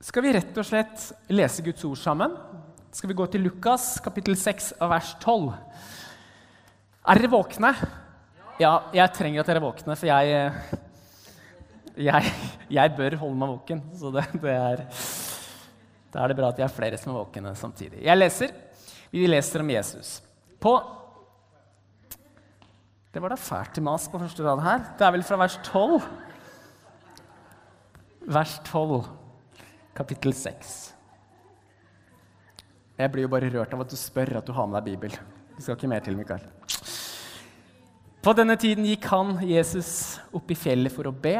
skal vi rett og slett lese Guds ord sammen. Skal vi gå til Lukas kapittel 6 av vers 12. Er dere våkne? Ja, jeg trenger at dere er våkne, for jeg, jeg, jeg bør holde meg våken. Så det, det er, da er det bra at jeg er flere som er våkne samtidig. Jeg leser. Vi leser om Jesus. På Det var da fælt til mas på første rad her. Det er vel fra vers 12. Vers 12, kapittel 6. Jeg blir jo bare rørt av at du spør at du har med deg Bibel. Du skal ikke mer til, Mikael. På denne tiden gikk han, Jesus, opp i fjellet for å be,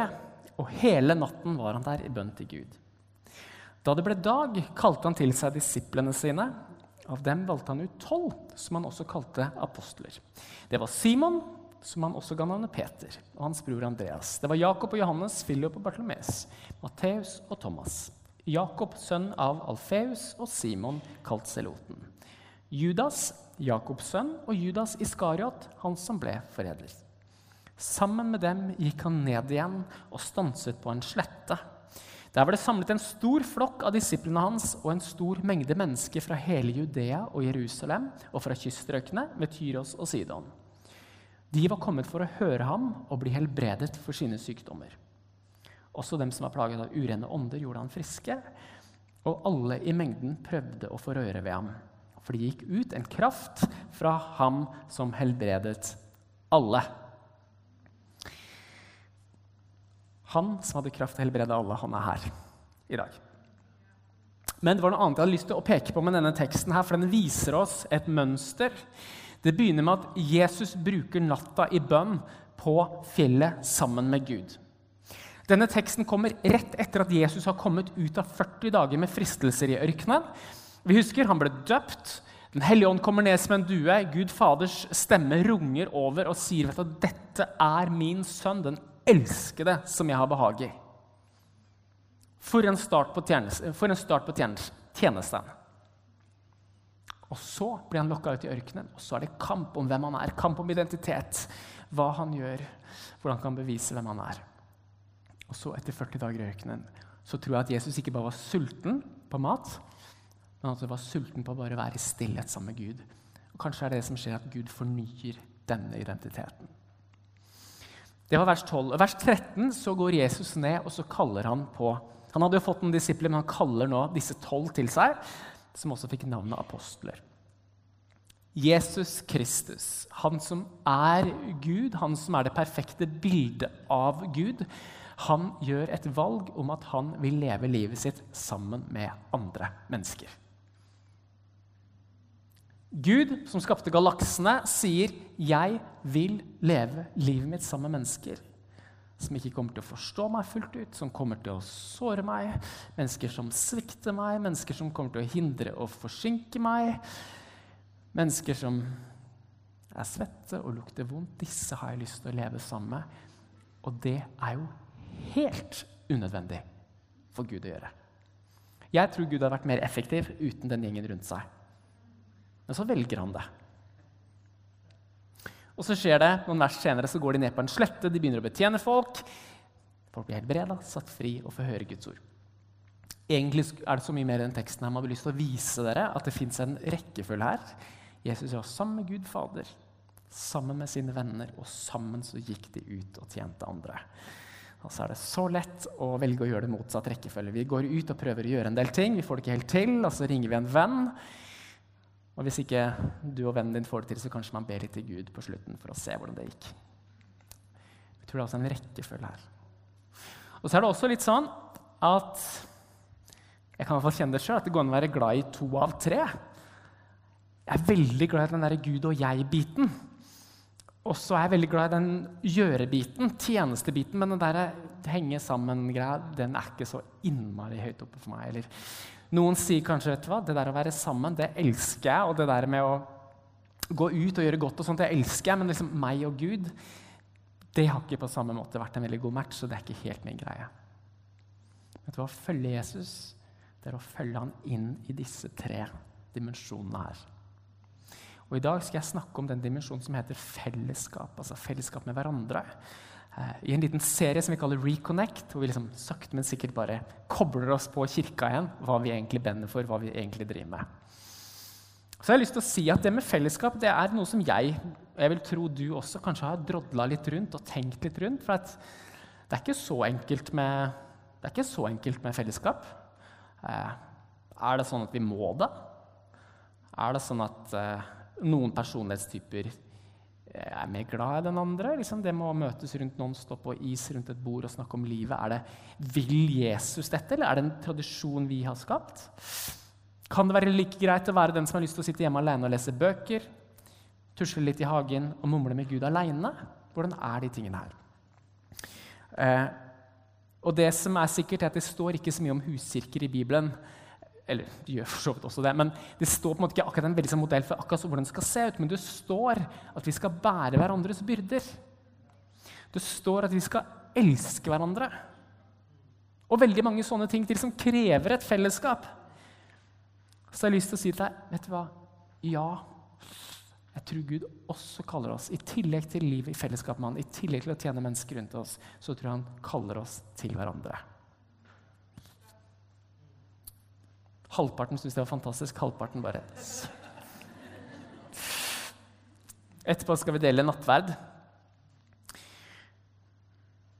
og hele natten var han der i bønn til Gud. Da det ble dag, kalte han til seg disiplene sine. Av dem valgte han ut tolv, som han også kalte apostler. Det var Simon, som han også ga navnet Peter, og hans bror Andreas. Det var Jakob og Johannes, Philip og Bartolomeus, Matteus og Thomas. Jakob, sønn av Alfeus, og Simon, kalt Seloten. Judas, Jakobs sønn, og Judas Iskariot, han som ble forræder. Sammen med dem gikk han ned igjen og stanset på en slette. Der var det samlet en stor flokk av disiplene hans og en stor mengde mennesker fra hele Judea og Jerusalem og fra kyststrøkene ved Tyros og Sidon. De var kommet for å høre ham og bli helbredet for sine sykdommer. Også dem som var plaget av urene ånder, gjorde han friske. Og alle i mengden prøvde å få røre ved ham. For det gikk ut en kraft fra ham som helbredet alle. Han som hadde kraft til å helbrede alle, han er her i dag. Men det var noe annet jeg hadde lyst til å peke på med denne teksten, her, for den viser oss et mønster. Det begynner med at Jesus bruker natta i bønn på fjellet sammen med Gud. Denne teksten kommer rett etter at Jesus har kommet ut av 40 dager med fristelser i ørkenen. Vi husker Han ble døpt. Den hellige ånd kommer ned som en due. Gud Faders stemme runger over og sier du, dette er min sønn, den elskede, som jeg har behag i. For en start på, tjeneste, tjenesten. Og så blir han lokka ut i ørkenen, og så er det kamp om hvem han er. Kamp om identitet. Hva han gjør, hvordan han kan bevise hvem han er. Og så, etter 40 dager i ørkenen, så tror jeg at Jesus ikke bare var sulten på mat, men at han var sulten på å bare være i stillhet sammen med Gud. Og Kanskje er det det som skjer, at Gud fornyer denne identiteten. Det var vers 12. Vers 13 så går Jesus ned og så kaller han på Han hadde jo fått noen disipler, men han kaller nå disse tolv til seg, som også fikk navnet apostler. Jesus Kristus, han som er Gud, han som er det perfekte bildet av Gud, han gjør et valg om at han vil leve livet sitt sammen med andre mennesker. Gud, som skapte galaksene, sier 'Jeg vil leve livet mitt sammen med mennesker' som ikke kommer til å forstå meg fullt ut, som kommer til å såre meg, mennesker som svikter meg, mennesker som kommer til å hindre og forsinke meg, mennesker som er svette og lukter vondt. Disse har jeg lyst til å leve sammen med. Og det er jo helt unødvendig for Gud å gjøre. Jeg tror Gud hadde vært mer effektiv uten den gjengen rundt seg. Men så velger han det. Og så skjer det, Noen vers senere så går de ned på en slette, de begynner å betjene folk. Folk blir helbreda, satt fri og får høre Guds ord. Egentlig er det så mye mer den teksten her. Man har lyst til å vise dere at det fins en rekkefølge her. Jesus var sammen med Gud Fader, sammen med sine venner, og sammen så gikk de ut og tjente andre. Og så er det så lett å velge å gjøre det motsatt rekkefølge. Vi går ut og prøver å gjøre en del ting, vi får det ikke helt til, og så ringer vi en venn. Og hvis ikke du og vennen din får det til, så kanskje man ber litt til Gud på slutten for å se hvordan det gikk. Jeg tror det er også en rekkefølge her. Og så er det også litt sånn at jeg kan i hvert fall kjenne det selv, at det går an å være glad i to av tre. Jeg er veldig glad i den der Gud og jeg-biten. Og så er jeg veldig glad i den gjøre-biten, tjenestebiten, men den der henge sammen-greia den er ikke så innmari høyt oppe for meg. Eller noen sier kanskje vet du hva, det der å være sammen, det elsker jeg. Og det der med å gå ut og gjøre godt, og sånt, det elsker jeg. Men liksom meg og Gud, det har ikke på samme måte vært en veldig god match. Så det er ikke helt min greie. Vet du hva, Å følge Jesus, det er å følge han inn i disse tre dimensjonene her. Og I dag skal jeg snakke om den dimensjonen som heter fellesskap. altså fellesskap med hverandre. eh, i en liten serie som vi kaller Reconnect, hvor vi liksom sakte, men sikkert bare kobler oss på kirka igjen. Hva vi egentlig bender for, hva vi egentlig driver med. Så jeg har lyst til å si at Det med fellesskap det er noe som jeg og jeg vil tro du også kanskje har drodla litt rundt og tenkt litt rundt. For det er ikke så enkelt med, så enkelt med fellesskap. Eh, er det sånn at vi må det? Er det sånn at eh, noen personlighetstyper eh, er mer glad i den andre? Liksom det med å møtes rundt Nonstop og is rundt et bord og snakke om livet. Er det, vil Jesus dette, eller er det en tradisjon vi har skapt? Kan det være like greit å være den som har lyst til å sitte hjemme alene og lese bøker? Tusle litt i hagen og mumle med Gud aleine? Hvordan er de tingene her? Eh, og det som er sikkert, er at det står ikke så mye om huskirker i Bibelen. Eller de gjør for så vidt også det, men det står på en måte ikke akkurat en veldig sånn modell for akkurat hvordan det skal se ut. Men det står at vi skal bære hverandres byrder. Det står at vi skal elske hverandre. Og veldig mange sånne ting til som krever et fellesskap. Så jeg har lyst til å si til deg, vet du hva? Ja, jeg tror Gud også kaller oss, i tillegg til livet i fellesskap med Han, i tillegg til å tjene mennesker rundt oss, så tror jeg Han kaller oss til hverandre. Halvparten syntes det var fantastisk, halvparten bare Etterpå skal vi dele nattverd.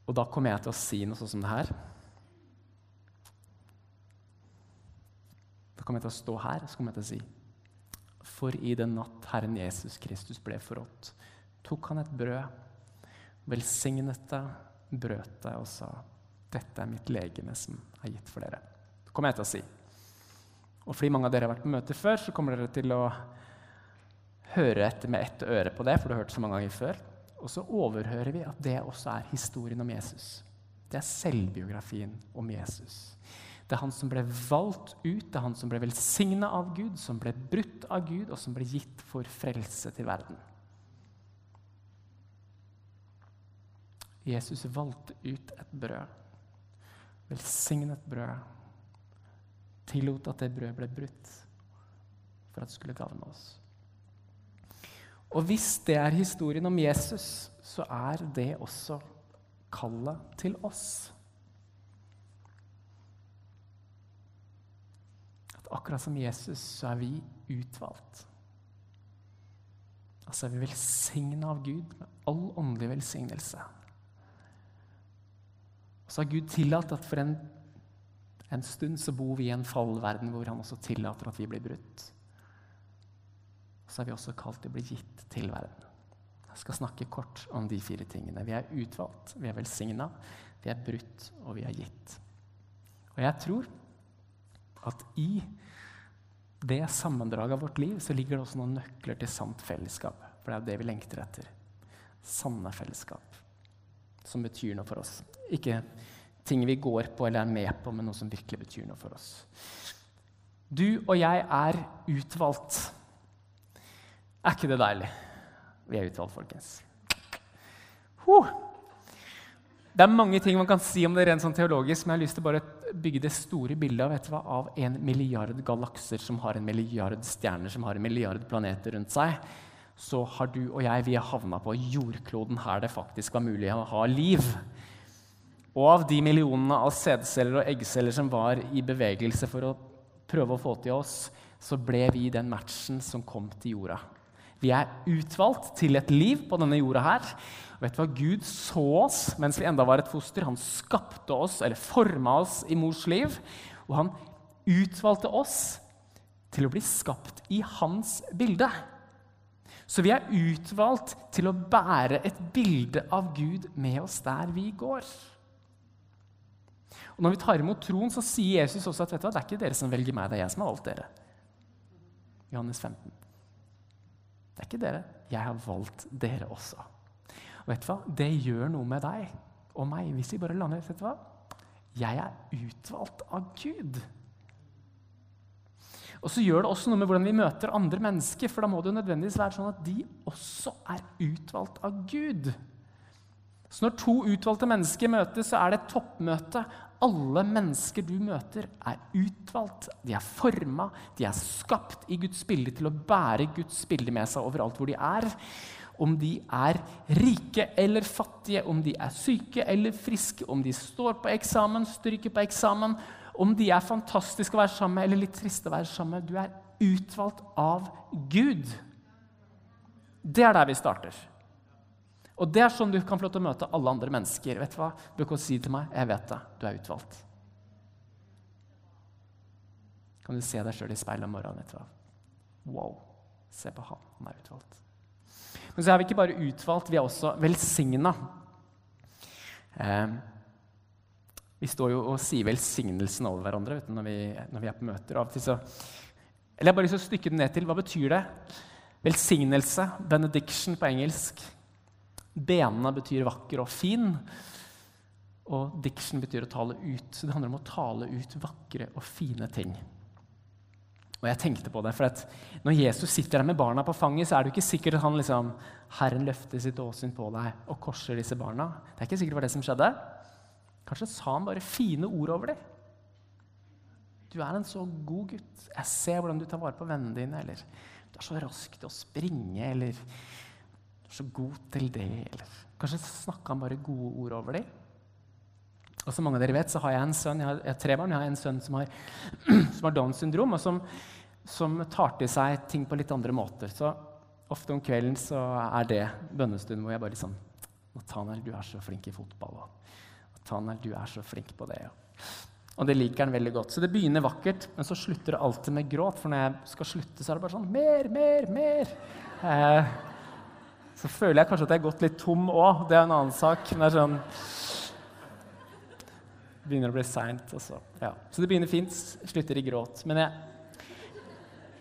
Og da kommer jeg til å si noe sånn som det her. Da kommer jeg til å stå her og si For i den natt Herren Jesus Kristus ble forrådt, tok han et brød, velsignet det, brøt det og sa dette er mitt legeme som er gitt for dere. Det kommer jeg til å si. Og fordi mange av dere har vært på møte før, så kommer dere til å høre etter med ett øre på det, for du har hørt så mange ganger før. Og så overhører vi at det også er historien om Jesus. Det er selvbiografien om Jesus. Det er han som ble valgt ut, det er han som ble velsigna av Gud, som ble brutt av Gud, og som ble gitt for frelse til verden. Jesus valgte ut et brød, velsignet brød, tillot at det brødet ble brutt for at det skulle gagne oss. Og hvis det er historien om Jesus, så er det også kallet til oss. At akkurat som Jesus, så er vi utvalgt. Altså er vi velsigna av Gud med all åndelig velsignelse. Og så har Gud tillatt at for en, en stund så bor vi i en fallverden hvor han også tillater at vi blir brutt. Så er vi også kalt til å bli gitt til verden. Jeg skal snakke kort om de fire tingene. Vi er utvalgt, vi er velsigna, vi er brutt, og vi er gitt. Og jeg tror at i det sammendraget av vårt liv så ligger det også noen nøkler til sant fellesskap. For det er jo det vi lengter etter. Sanne fellesskap. Som betyr noe for oss. Ikke ting vi går på eller er med på, men noe som virkelig betyr noe for oss. Du og jeg er utvalgt. Er ikke det deilig? Vi er utvalgt, folkens. Huh. Det er mange ting man kan si om det rent sånn teologisk, men jeg har lyst til bare bygge det store bildet av, hva, av en milliard galakser som har en milliard stjerner, som har en milliard planeter rundt seg. Så har du og jeg vi har havna på jordkloden her det faktisk var mulig å ha liv. Og av de millionene av sædceller og eggceller som var i bevegelse for å prøve å få til oss, så ble vi den matchen som kom til jorda. Vi er utvalgt til et liv på denne jorda her. Og Vet du hva? Gud så oss mens vi enda var et foster. Han skapte oss, eller forma oss i mors liv. Og han utvalgte oss til å bli skapt i hans bilde. Så vi er utvalgt til å bære et bilde av Gud med oss der vi går. Og Når vi tar imot troen, så sier Jesus også at vet du hva, det er ikke dere som velger meg, det er jeg som har valgt dere. Johannes 15. Det er ikke dere. Jeg har valgt dere også. Og vet du hva? Det gjør noe med deg og meg hvis vi bare lander vet du hva? Jeg er utvalgt av Gud. Og så gjør det også noe med hvordan vi møter andre mennesker, for da må det jo nødvendigvis være sånn at de også er utvalgt av Gud. Så når to utvalgte mennesker møtes, så er det et toppmøte alle mennesker du møter, er utvalgt, de er forma, de er skapt i Guds bilde til å bære Guds bilde med seg overalt hvor de er. om de er rike eller fattige, om de er syke eller friske, om de står på eksamen, stryker på eksamen, om de er fantastiske å være sammen med eller litt triste å være sammen med. Du er utvalgt av Gud. Det er der vi starter. Og det er sånn du kan få lov til å møte alle andre mennesker. Vet Du hva? Du kan si til meg 'Jeg vet det. Du er utvalgt'. Kan du se deg sjøl i speilet om morgenen? hva? Wow. Se på han. Han er utvalgt. Men så er vi ikke bare utvalgt, vi er også velsigna. Eh, vi står jo og sier velsignelsen over hverandre du, når, vi, når, vi, er på møter. Av og til så, eller jeg bare lyst til å stykke det ned til hva betyr det? Velsignelse, benediction på engelsk. Benene betyr vakker og fin. Og diction betyr å tale ut. Så det handler om å tale ut vakre og fine ting. Og jeg tenkte på det, for Når Jesus sitter der med barna på fanget, så er det ikke sikkert at han liksom, Herren løfter sitt åsyn på deg og korser disse barna. Det er ikke sikkert det var det som skjedde. Kanskje sa han bare fine ord over dem. Du er en så god gutt. Jeg ser hvordan du tar vare på vennene dine. Eller du er så rask til å springe. Eller er så god til det. Eller kanskje snakka han bare gode ord over dem. Og som mange av dere vet, så har jeg en sønn, jeg har, jeg har tre barn. Jeg har en sønn som har, som har Downs syndrom, og som, som, tar til seg ting på litt andre måter. Så ofte om kvelden så er det bønnestund hvor jeg bare liksom Nathaniel, du er så flink i fotball. Og Nathaniel, du er så flink på det. Og det liker han veldig godt. Så det begynner vakkert, men så slutter det alltid med gråt. For når jeg skal slutte, så er det bare sånn Mer, mer, mer! Eh, så føler jeg kanskje at jeg har gått litt tom òg. Det er en annen sak. Men det er sånn begynner å bli seint. Ja. så det begynner fint, slutter i gråt. Men jeg,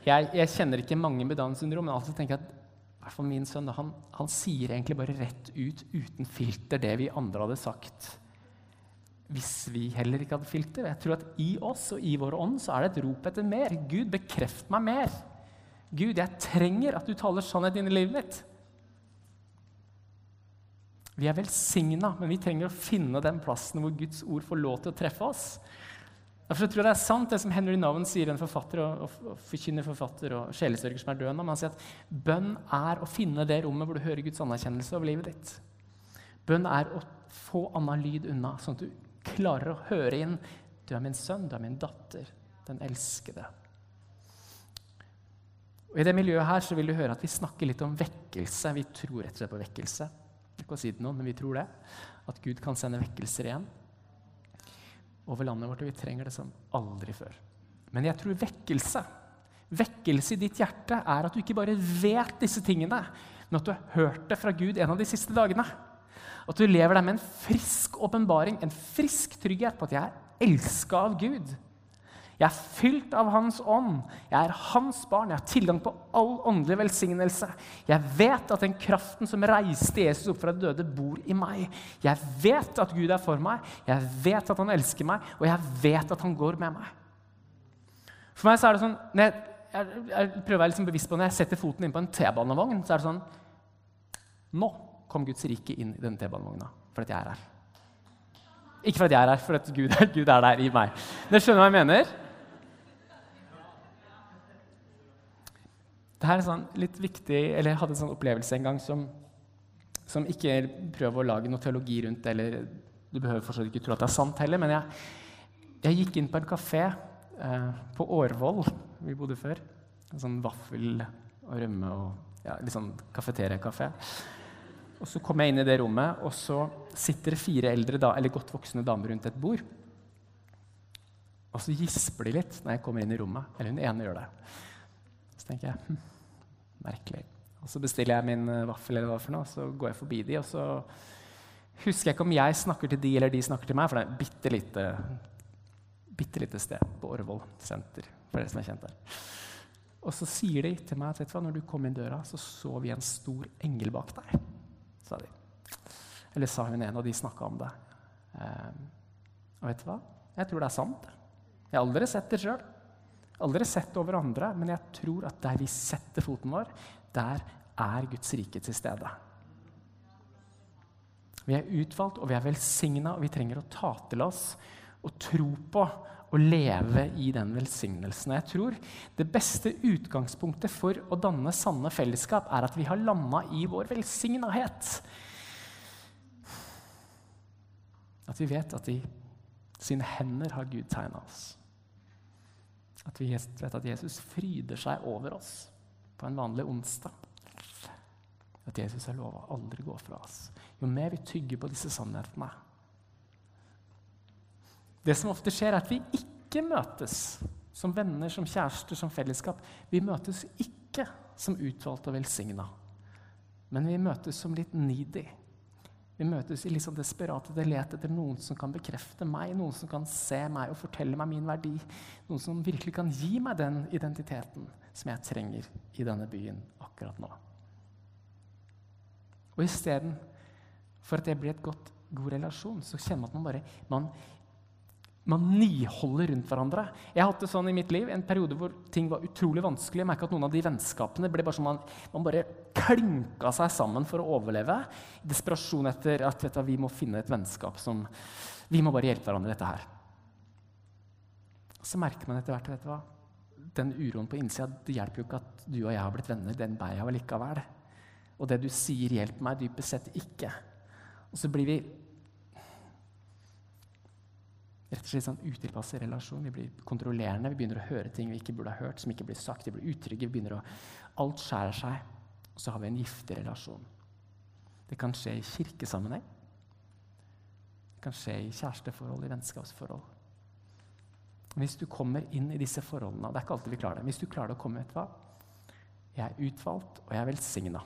jeg, jeg kjenner ikke mange med Downs syndrom, men alltid tenker at hvert fall min sønn han, han, sier egentlig bare rett ut, uten filter, det vi andre hadde sagt hvis vi heller ikke hadde filter. Jeg tror at i oss og i vår ånd så er det et rop etter mer. Gud, bekreft meg mer. Gud, jeg trenger at du taler sannhet inn i livet mitt. Vi er velsigna, men vi trenger å finne den plassen hvor Guds ord får lov til å treffe oss. Derfor tror jeg det er sant, det som Henry Noven sier, en forfatter og, og, forkynner forfatter og sjelesørger som er død nå. Han sier at bønn er å finne det rommet hvor du hører Guds anerkjennelse over livet ditt. Bønn er å få annen lyd unna, sånn at du klarer å høre inn. Du er min sønn, du er min datter, den elskede. Og I det miljøet her så vil du høre at vi snakker litt om vekkelse. Vi tror rett og slett på vekkelse ikke å si det noen, men vi tror det. At Gud kan sende vekkelser igjen over landet vårt. Og vi trenger det som aldri før. Men jeg tror vekkelse, vekkelse i ditt hjerte er at du ikke bare vet disse tingene, men at du har hørt det fra Gud en av de siste dagene. At du lever der med en frisk åpenbaring, en frisk trygghet på at jeg er elska av Gud. Jeg er fylt av Hans ånd. Jeg er hans barn. Jeg har tilgang på all åndelig velsignelse. Jeg vet at den kraften som reiste Jesus opp fra de døde, bor i meg. Jeg vet at Gud er for meg, jeg vet at han elsker meg, og jeg vet at han går med meg. For meg så er det sånn, jeg, jeg, jeg prøver å være liksom bevisst på når jeg setter foten inn på en T-banevogn, så er det sånn Nå kom Guds rike inn i denne T-banevogna fordi jeg er her. Ikke fordi jeg er her, for at Gud, Gud er der i meg. Dere skjønner hva jeg mener? Det er sånn litt viktig, eller Jeg hadde en sånn opplevelse en gang som, som ikke prøver å lage noe teologi rundt eller Du behøver fortsatt ikke tro at det er sant heller, men jeg, jeg gikk inn på en kafé eh, på Årvoll, vi bodde før. En sånn vaffel og rømme og ja, litt sånn kafeteriakafé. Og så kom jeg inn i det rommet, og så sitter det fire eldre, da, eller godt voksne damer rundt et bord. Og så gisper de litt når jeg kommer inn i rommet. Eller hun ene gjør det. Så tenker jeg hm, Merkelig. Og Så bestiller jeg min eh, vaffel, eller hva for noe, så går jeg forbi de, og så husker jeg ikke om jeg snakker til de eller de snakker til meg, for det er et bitte lite, bitte lite sted på Årvoll senter. for dere som er kjent der. Og så sier de til meg at når du kom inn døra, så så vi en stor engel bak deg. sa de. Eller sa hun en, og de snakka om det. Eh, og vet du hva? Jeg tror det er sant. Jeg har aldri sett det sjøl. Aldri sett over andre, men jeg tror at der vi setter foten vår, der er Guds rike til stede. Vi er utvalgt, og vi er velsigna, og vi trenger å ta til oss og tro på å leve i den velsignelsen. Jeg tror det beste utgangspunktet for å danne sanne fellesskap er at vi har landa i vår velsignethet. At vi vet at i sine hender har Gud tegna oss. At vi vet at Jesus fryder seg over oss på en vanlig onsdag. At Jesus har lova aldri gå fra oss. Jo mer vi tygger på disse sannhetene, det som ofte skjer, er at vi ikke møtes som venner, som kjærester, som fellesskap. Vi møtes ikke som utvalgte og velsigna, men vi møtes som litt needy. Vi møtes i litt sånn desperate let etter noen som kan bekrefte meg, noen som kan se meg og fortelle meg min verdi. Noen som virkelig kan gi meg den identiteten som jeg trenger i denne byen akkurat nå. Og istedenfor at det blir et godt, god relasjon, så kjenner man at man bare man man niholder rundt hverandre. Jeg har hatt det sånn i mitt liv, en periode hvor ting var utrolig vanskelig. Jeg at noen av de vennskapene ble bare sånn man, man bare klinka seg sammen for å overleve. Desperasjon etter at du, vi må finne et vennskap som Vi må bare hjelpe hverandre i dette her. Så merker man etter hvert vet du hva, den uroen på innsida Det hjelper jo ikke at du og jeg har blitt venner. Den bærer jeg vel likevel. Og det du sier, hjelper meg dypest sett ikke. Og så blir vi rett og slett sånn utilpasset relasjon. Vi blir kontrollerende, vi begynner å høre ting vi ikke burde ha hørt, som ikke blir sagt. Vi blir utrygge, vi begynner å Alt skjærer seg. Og så har vi en giftig relasjon. Det kan skje i kirkesammenheng. Det kan skje i kjæresteforhold, i vennskapsforhold. Hvis du kommer inn i disse forholdene, og det er ikke alltid vi klarer det Hvis du klarer å komme ut hva? Jeg er utvalgt, og jeg er velsigna.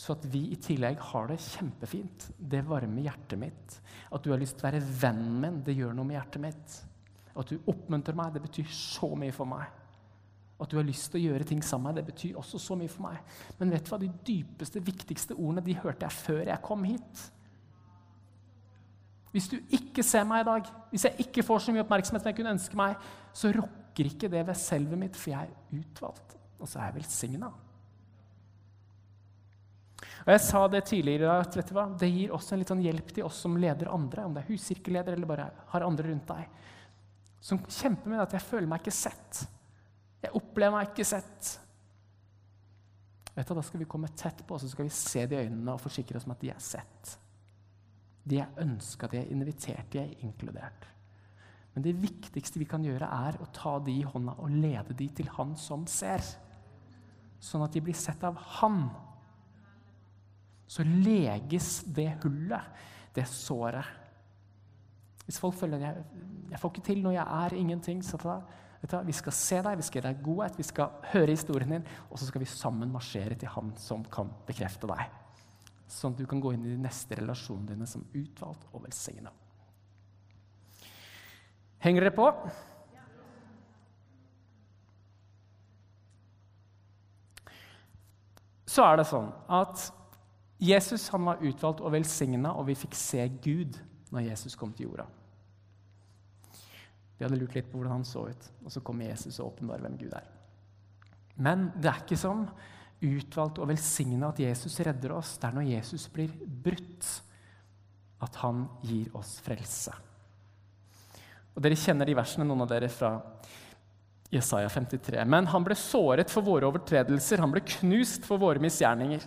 Så at vi i tillegg har det kjempefint, det varmer hjertet mitt. At du har lyst til å være vennen min, det gjør noe med hjertet mitt. At du oppmuntrer meg, det betyr så mye for meg. At du har lyst til å gjøre ting sammen med meg, det betyr også så mye for meg. Men vet du hva? de dypeste, viktigste ordene de hørte jeg før jeg kom hit. Hvis du ikke ser meg i dag, hvis jeg ikke får så mye oppmerksomhet som jeg kunne ønske meg, så rokker ikke det ved selvet mitt, for jeg er utvalgt, og så er jeg velsigna. Og Jeg sa det tidligere at vet du hva, det gir også en litt sånn hjelp til oss som leder andre, om det er huskirkeleder eller bare har andre rundt deg, som kjemper med at jeg føler meg ikke sett. Jeg opplever meg ikke sett. Vet du, Da skal vi komme tett på, så skal vi se de øynene og forsikre oss om at de er sett. De er ønska, de er invitert, de er inkludert. Men det viktigste vi kan gjøre, er å ta de i hånda og lede de til Han som ser. Sånn at de blir sett av Han så leges det hullet, det såret. Hvis folk føler jeg, jeg får ikke til noe, jeg er ingenting, så da, du, vi skal se deg, vi skal gi deg godhet, vi skal høre historien din, og så skal vi sammen marsjere til Han som kan bekrefte deg. Sånn at du kan gå inn i de neste relasjonene dine som utvalgt og velsigna. Henger dere på? Så er det sånn at Jesus han var utvalgt og velsigna, og vi fikk se Gud når Jesus kom til jorda. Vi hadde lurt litt på hvordan han så ut, og så kommer Jesus og åpenbarer hvem Gud er. Men det er ikke som utvalgt og velsigna at Jesus redder oss. Det er når Jesus blir brutt, at han gir oss frelse. Og Dere kjenner de versene, noen av dere, fra Jesaja 53. Men han ble såret for våre overtredelser, han ble knust for våre misgjerninger.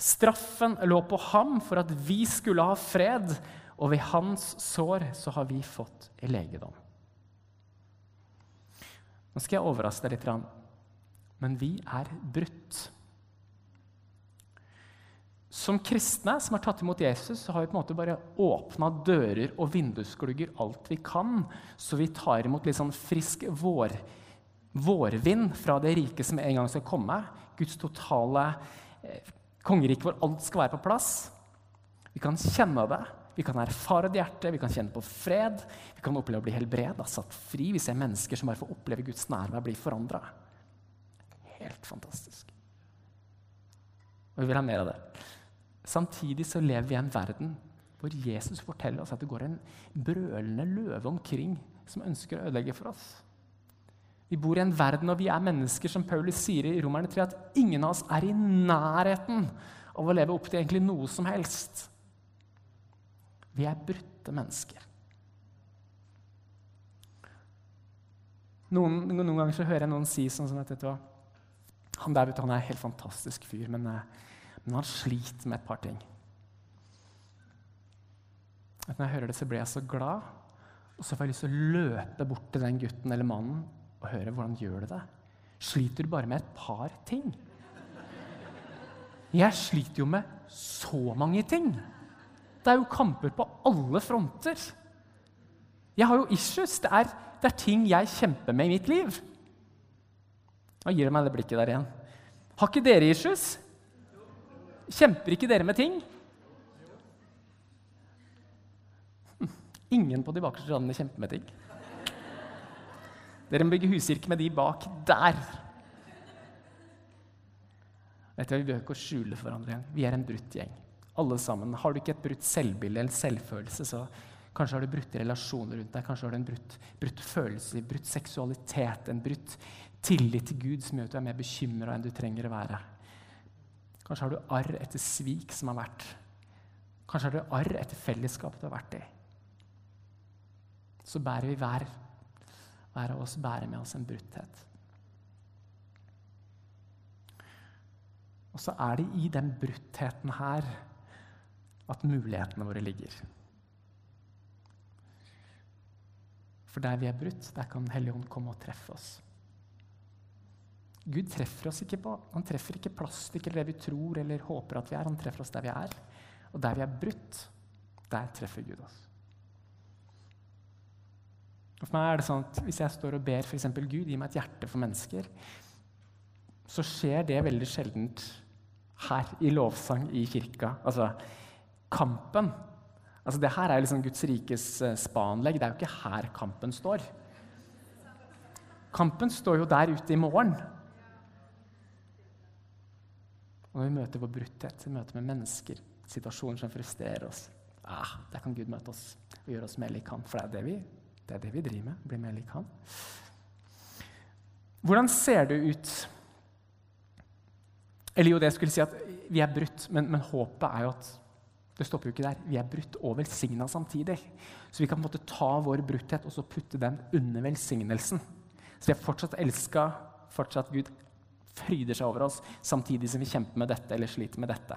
Straffen lå på ham for at vi skulle ha fred, og ved hans sår så har vi fått legedom. Nå skal jeg overraske deg litt, men vi er brutt. Som kristne som har tatt imot Jesus, så har vi på en måte bare åpna dører og vindusglugger alt vi kan, så vi tar imot litt sånn frisk vår, vårvind fra det riket som en gang skal komme. Guds totale eh, kongeriket hvor alt skal være på plass. Vi kan kjenne det, vi kan erfare det hjertet, vi kan kjenne på fred. Vi kan oppleve å bli helbreda, satt fri. Vi ser mennesker som bare får oppleve Guds nærvær bli forandra. Helt fantastisk. Og vi vil ha mer av det. Samtidig så lever vi i en verden hvor Jesus forteller oss at det går en brølende løve omkring som ønsker å ødelegge for oss. Vi bor i en verden og vi er mennesker, som Paulus sier i Romerne 3, at ingen av oss er i nærheten av å leve opp til egentlig noe som helst. Vi er brutte mennesker. Noen, noen ganger så hører jeg noen si sånn som vet han der vet han er en helt fantastisk fyr, men, eh, men han sliter med et par ting. Når jeg hører det, så blir jeg så glad, og så får jeg lyst til å løpe bort til den gutten eller mannen og høre hvordan gjør du det. Sliter du bare med et par ting? Jeg sliter jo med så mange ting. Det er jo kamper på alle fronter. Jeg har jo issues. Det er, det er ting jeg kjemper med i mitt liv. Nå gir det meg det blikket der igjen. Har ikke dere issues? Kjemper ikke dere med ting? Hm, ingen på de bakerste radene kjemper med ting. Dere må bygge huskirke med de bak der. Vet du, Vi behøver ikke å skjule for hverandre. Vi er en brutt gjeng. Alle sammen. Har du ikke et brutt selvbilde eller selvfølelse, så kanskje har du brutte relasjoner rundt deg. Kanskje har du en brutt, brutt følelse, brutt seksualitet, en brutt tillit til Gud som gjør at du er mer bekymra enn du trenger å være. Kanskje har du arr etter svik som har vært. Kanskje har du arr etter fellesskap du har vært i. Så bærer vi hver hver av oss bærer med oss en brutthet. Og så er det i den bruttheten her at mulighetene våre ligger. For der vi er brutt, der kan Helligånd komme og treffe oss. Gud treffer oss ikke på, han treffer ikke plastikk eller det vi tror eller håper at vi er. Han treffer oss der vi er. Og der vi er brutt, der treffer Gud oss. For meg er det sånn at Hvis jeg står og ber f.eks. Gud, gi meg et hjerte for mennesker, så skjer det veldig sjeldent her i lovsang i kirka. Altså kampen. Altså, det her er liksom Guds rikes spanlegg. spa-anlegg. Det er jo ikke her kampen står. Kampen står jo der ute i morgen. Og når vi møter vår brutthet, vi møter med mennesker, situasjoner som frustrerer oss, ah, der kan Gud møte oss og gjøre oss mer lik Han. For det er det vi det er det vi driver med. Bli mer lik han. Hvordan ser det ut Eller jo, det jeg skulle si at vi er brutt, men, men håpet er jo at det stopper jo ikke der. Vi er brutt og velsigna samtidig. Så vi kan på en måte ta vår brutthet og så putte den under velsignelsen. Så vi er fortsatt elska, fortsatt Gud fryder seg over oss, samtidig som vi kjemper med dette eller sliter med dette.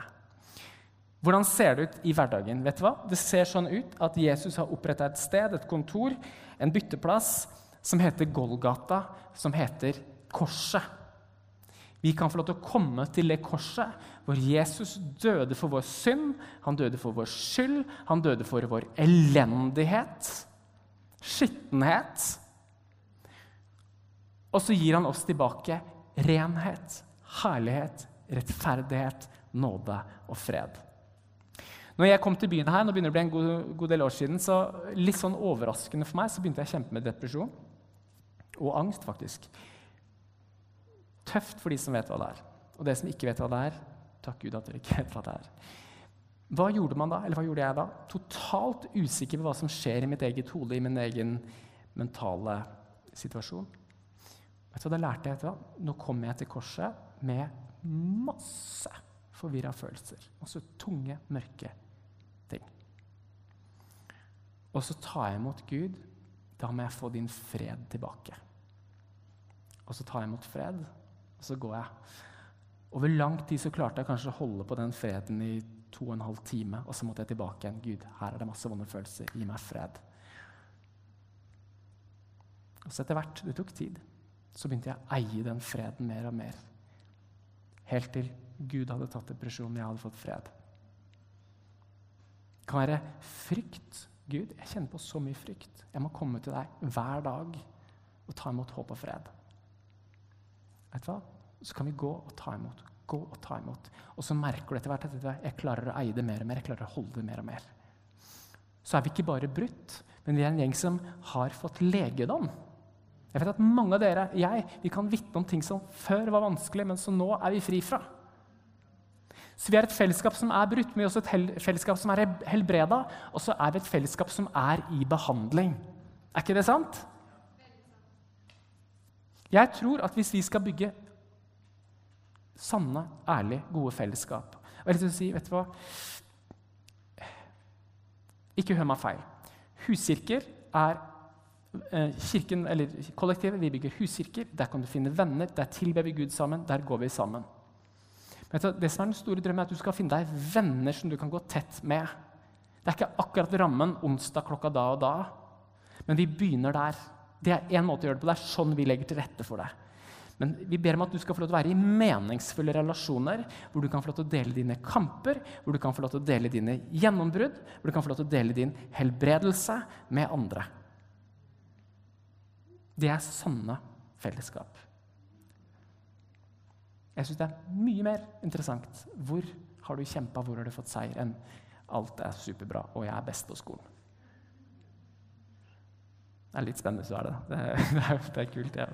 Hvordan ser det ut i hverdagen? Vet du hva? Det ser sånn ut at Jesus har oppretta et sted, et kontor, en bytteplass, som heter Golgata, som heter Korset. Vi kan få lov til å komme til det korset hvor Jesus døde for vår synd, han døde for vår skyld, han døde for vår elendighet, skittenhet. Og så gir han oss tilbake renhet, herlighet, rettferdighet, nåde og fred. Når jeg kom til byen her, nå begynner det å bli en god, god, del år siden, så litt sånn overraskende for meg så begynte jeg å kjempe med depresjon. Og angst, faktisk. Tøft for de som vet hva det er. Og det som ikke vet hva det er, takk Gud at dere ikke vet hva det er. Hva gjorde man da? Eller hva gjorde jeg da? Totalt usikker på hva som skjer i mitt eget hode, i min egen mentale situasjon. Vet du hva, Da lærte jeg etter hva? Nå kommer jeg til korset med masse forvirra følelser. Også tunge, mørke. Og så tar jeg imot Gud. Da må jeg få din fred tilbake. Og så tar jeg imot fred, og så går jeg. Over lang tid så klarte jeg kanskje å holde på den freden i to og en halv time. Og så måtte jeg tilbake igjen. Gud, her er det masse vonde følelser. Gi meg fred. Og så etter hvert, det tok tid, så begynte jeg å eie den freden mer og mer. Helt til Gud hadde tatt depresjonen, jeg hadde fått fred. Det kan være frykt. Gud, jeg kjenner på så mye frykt. Jeg må komme til deg hver dag og ta imot håp og fred. Vet du hva? Så kan vi gå og ta imot. Gå og ta imot. Og så merker du etter hvert at jeg klarer å eie det mer og mer. jeg klarer å holde det mer og mer. Så er vi ikke bare brutt, men vi er en gjeng som har fått legedom. Jeg vet at Mange av dere jeg, vi kan vitne om ting som før var vanskelig, men som nå er vi fri fra. Så vi er et fellesskap som er brutt, men også et fellesskap som er helbreda. Og så er vi et fellesskap som er i behandling. Er ikke det sant? Jeg tror at hvis vi skal bygge sanne, ærlige, gode fellesskap og jeg vil si, vet du hva? Ikke hør meg feil. Huskirker er eh, kirken, eller kollektivet, vi bygger huskirker. Der kan du finne venner. Der tilber vi Gud sammen. Der går vi sammen. Men det som er den store drømmen, er at du skal finne deg venner som du kan gå tett med. Det er ikke akkurat rammen onsdag klokka da og da, men vi begynner der. Det er én måte å gjøre det på. Det er sånn vi legger til rette for det. Men vi ber om at du skal få lov til å være i meningsfulle relasjoner, hvor du kan få lov til å dele dine kamper, hvor du kan få lov til å dele dine gjennombrudd, hvor du kan få lov til å dele din helbredelse med andre. Det er sanne fellesskap. Jeg syns det er mye mer interessant. Hvor har du kjempa, hvor har du fått seier, enn alt er superbra, og jeg er best på skolen. Det er litt spennende du er det. Det er, det er, kult. Ja.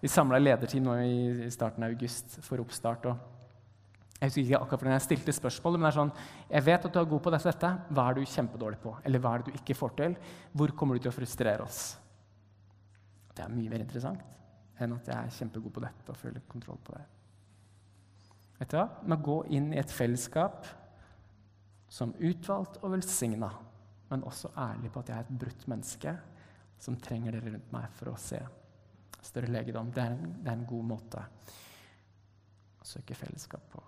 Vi samla lederteam nå i, starten av august for oppstart. og jeg husker ikke akkurat hvordan jeg stilte spørsmålet, men det er sånn, jeg vet at du er god på dette, dette. Hva er du kjempedårlig på? Eller hva er det du ikke får til? Hvor kommer du til å frustrere oss? Det er mye mer interessant enn at jeg er kjempegod på dette og føler kontroll på det. Vet du hva? Med å gå inn i et fellesskap som utvalgt og velsigna, men også ærlig på at jeg er et brutt menneske som trenger dere rundt meg for å se større legedom. Det er en, det er en god måte å søke fellesskap på.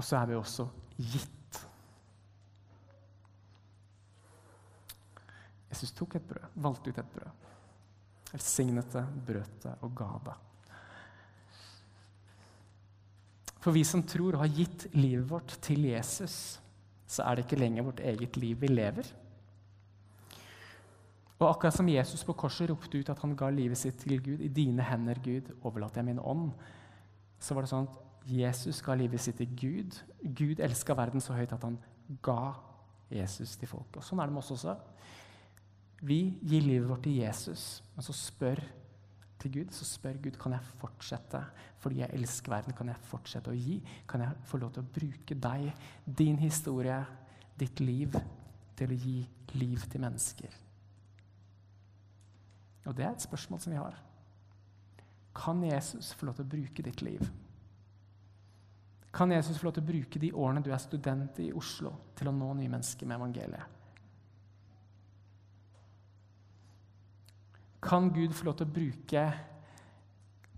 Og så er vi også gitt. Jesus tok et brød, valgte ut et brød. Velsignet det, brøt det og ga det. For vi som tror og har gitt livet vårt til Jesus, så er det ikke lenger vårt eget liv vi lever. Og akkurat som Jesus på korset ropte ut at han ga livet sitt til Gud, i dine hender, Gud, overlater jeg min ånd, så var det sånn at Jesus ga livet sitt til Gud. Gud elska verden så høyt at han ga Jesus til folk. Og Sånn er det med oss også. Vi gir livet vårt til Jesus, men så spør til Gud, så spør Gud kan jeg fortsette fordi jeg elsker verden. Kan jeg fortsette å gi? Kan jeg få lov til å bruke deg, din historie, ditt liv, til å gi liv til mennesker? Og det er et spørsmål som vi har. Kan Jesus få lov til å bruke ditt liv? Kan Jesus få lov til å bruke de årene du er student i Oslo, til å nå nye mennesker med evangeliet? Kan Gud få lov til å bruke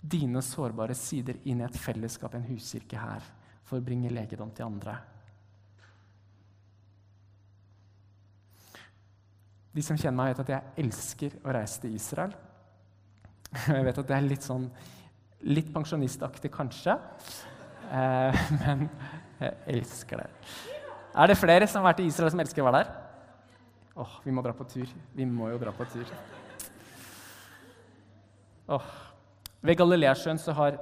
dine sårbare sider inn i et fellesskap, en huskirke her, for å bringe legedom til andre? De som kjenner meg, vet at jeg elsker å reise til Israel. Jeg vet at det er litt sånn litt pensjonistaktig, kanskje. Eh, men jeg elsker det. Er det flere som har vært i Israel, som elsker å være der? Åh, oh, vi må dra på tur. Vi må jo dra på tur. Oh. Ved Galileasjøen så har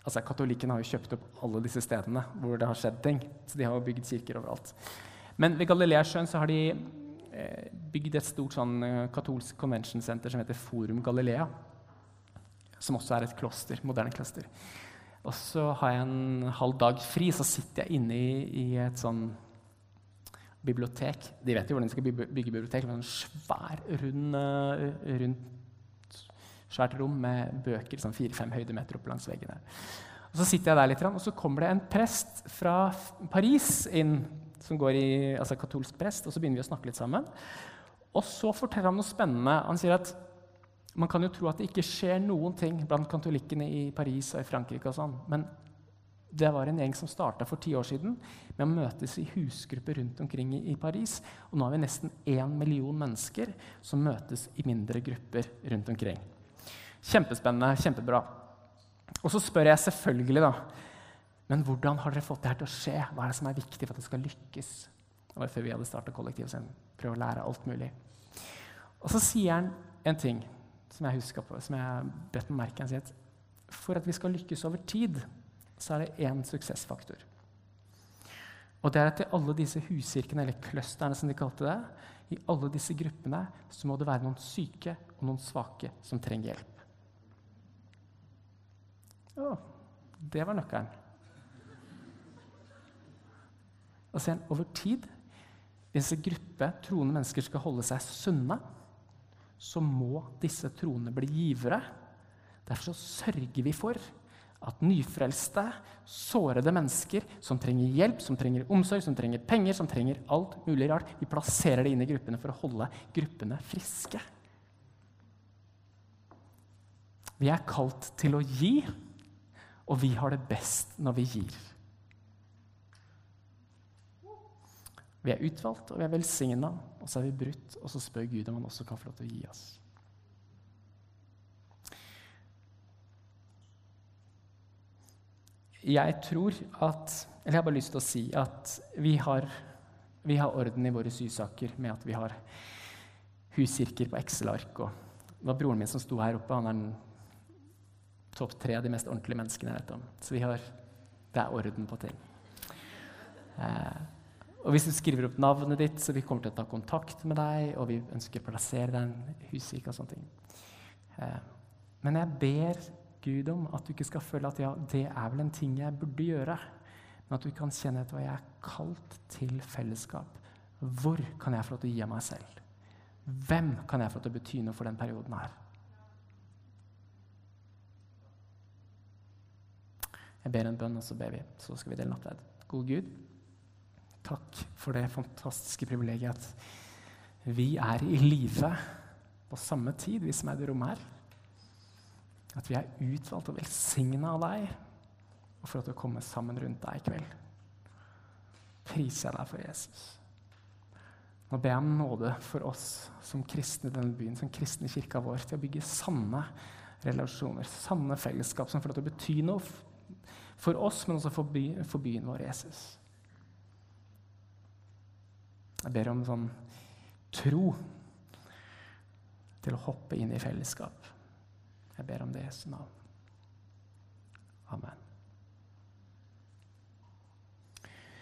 altså Katolikken har jo kjøpt opp alle disse stedene hvor det har skjedd ting. Så de har jo bygd kirker overalt. Men ved Galileasjøen så har de eh, bygd et stort sånn, eh, katolsk convention center som heter Forum Galilea. Som også er et kloster, moderne kloster. Og så har jeg en halv dag fri, så sitter jeg inne i, i et sånn bibliotek. De vet jo hvordan de skal bygge, bibliotek. Med En svær, rund, uh, rund svært rom med bøker sånn fire-fem høydemeter opp langs veggene. Og Så sitter jeg der litt, og så kommer det en prest fra Paris inn, som går i, altså katolsk prest, og så begynner vi å snakke litt sammen. Og så forteller han noe spennende. Han sier at man kan jo tro at det ikke skjer noen ting blant katolikkene i Paris og i Frankrike. og sånn, Men det var en gjeng som starta for ti år siden med å møtes i husgrupper rundt omkring i, Paris. Og nå har vi nesten én million mennesker som møtes i mindre grupper rundt omkring. Kjempespennende, kjempebra. Og så spør jeg selvfølgelig, da Men hvordan har dere fått det her til å skje? Hva er det som er viktig for at det skal lykkes? Det var før vi hadde starta kollektiv, så jeg prøver å lære alt mulig. Og så sier han en ting som jeg husker på, som jeg bedt meg merke. At for at vi skal lykkes over tid, så er det én suksessfaktor. Og det er at i alle disse huskirkene, eller clusterne som de kalte det, i alle disse gruppene så må det være noen syke og noen svake som trenger hjelp. Å, det var nøkkelen. Og sen over tid, hvis en gruppe troende mennesker skal holde seg sunne, så må disse troende bli givere. Derfor sørger vi for at nyfrelste, sårede mennesker som trenger hjelp, som trenger omsorg, som trenger penger, som trenger alt mulig rart, vi plasserer det inn i gruppene for å holde gruppene friske. Vi er kalt til å gi, og vi har det best når vi gir. Vi er utvalgt, og vi er velsigna, og så er vi brutt, og så spør Gud om han også kan få lov til å gi oss. Jeg tror at Eller jeg har bare lyst til å si at vi har, vi har orden i våre sysaker med at vi har huskirker på Excel-ark. Og det var broren min som sto her oppe. Han er den topp tre av de mest ordentlige menneskene jeg vet om. Så vi har, det er orden på ting. Eh, og hvis du skriver opp navnet ditt, så vi kommer til å ta kontakt med deg, og vi ønsker å plassere deg i en husvik og sånne ting. Eh, men jeg ber Gud om. At du ikke skal føle at ja, det er vel en ting jeg burde gjøre. Men at du kan kjenne at jeg er kalt til fellesskap. Hvor kan jeg få lov til å gi av meg selv? Hvem kan jeg få lov til å bety noe for den perioden her? Jeg ber en bønn, og så ber vi. Så skal vi dele nattverd. Gode Gud, takk for det fantastiske privilegiet at vi er i live på samme tid, vi som er i det rommet her. At vi er utvalgt og velsigna av deg, og for at du kommer sammen rundt deg i kveld. Priser jeg deg for Jesus. Nå ber jeg om nåde for oss som kristne i denne byen, som kristne i kirka vår, til å bygge sanne relasjoner, sanne fellesskap som får lov til å bety noe for oss, men også for, by, for byen vår, Jesus. Jeg ber om sånn tro til å hoppe inn i fellesskap. Jeg ber om det i Jesu navn. Amen.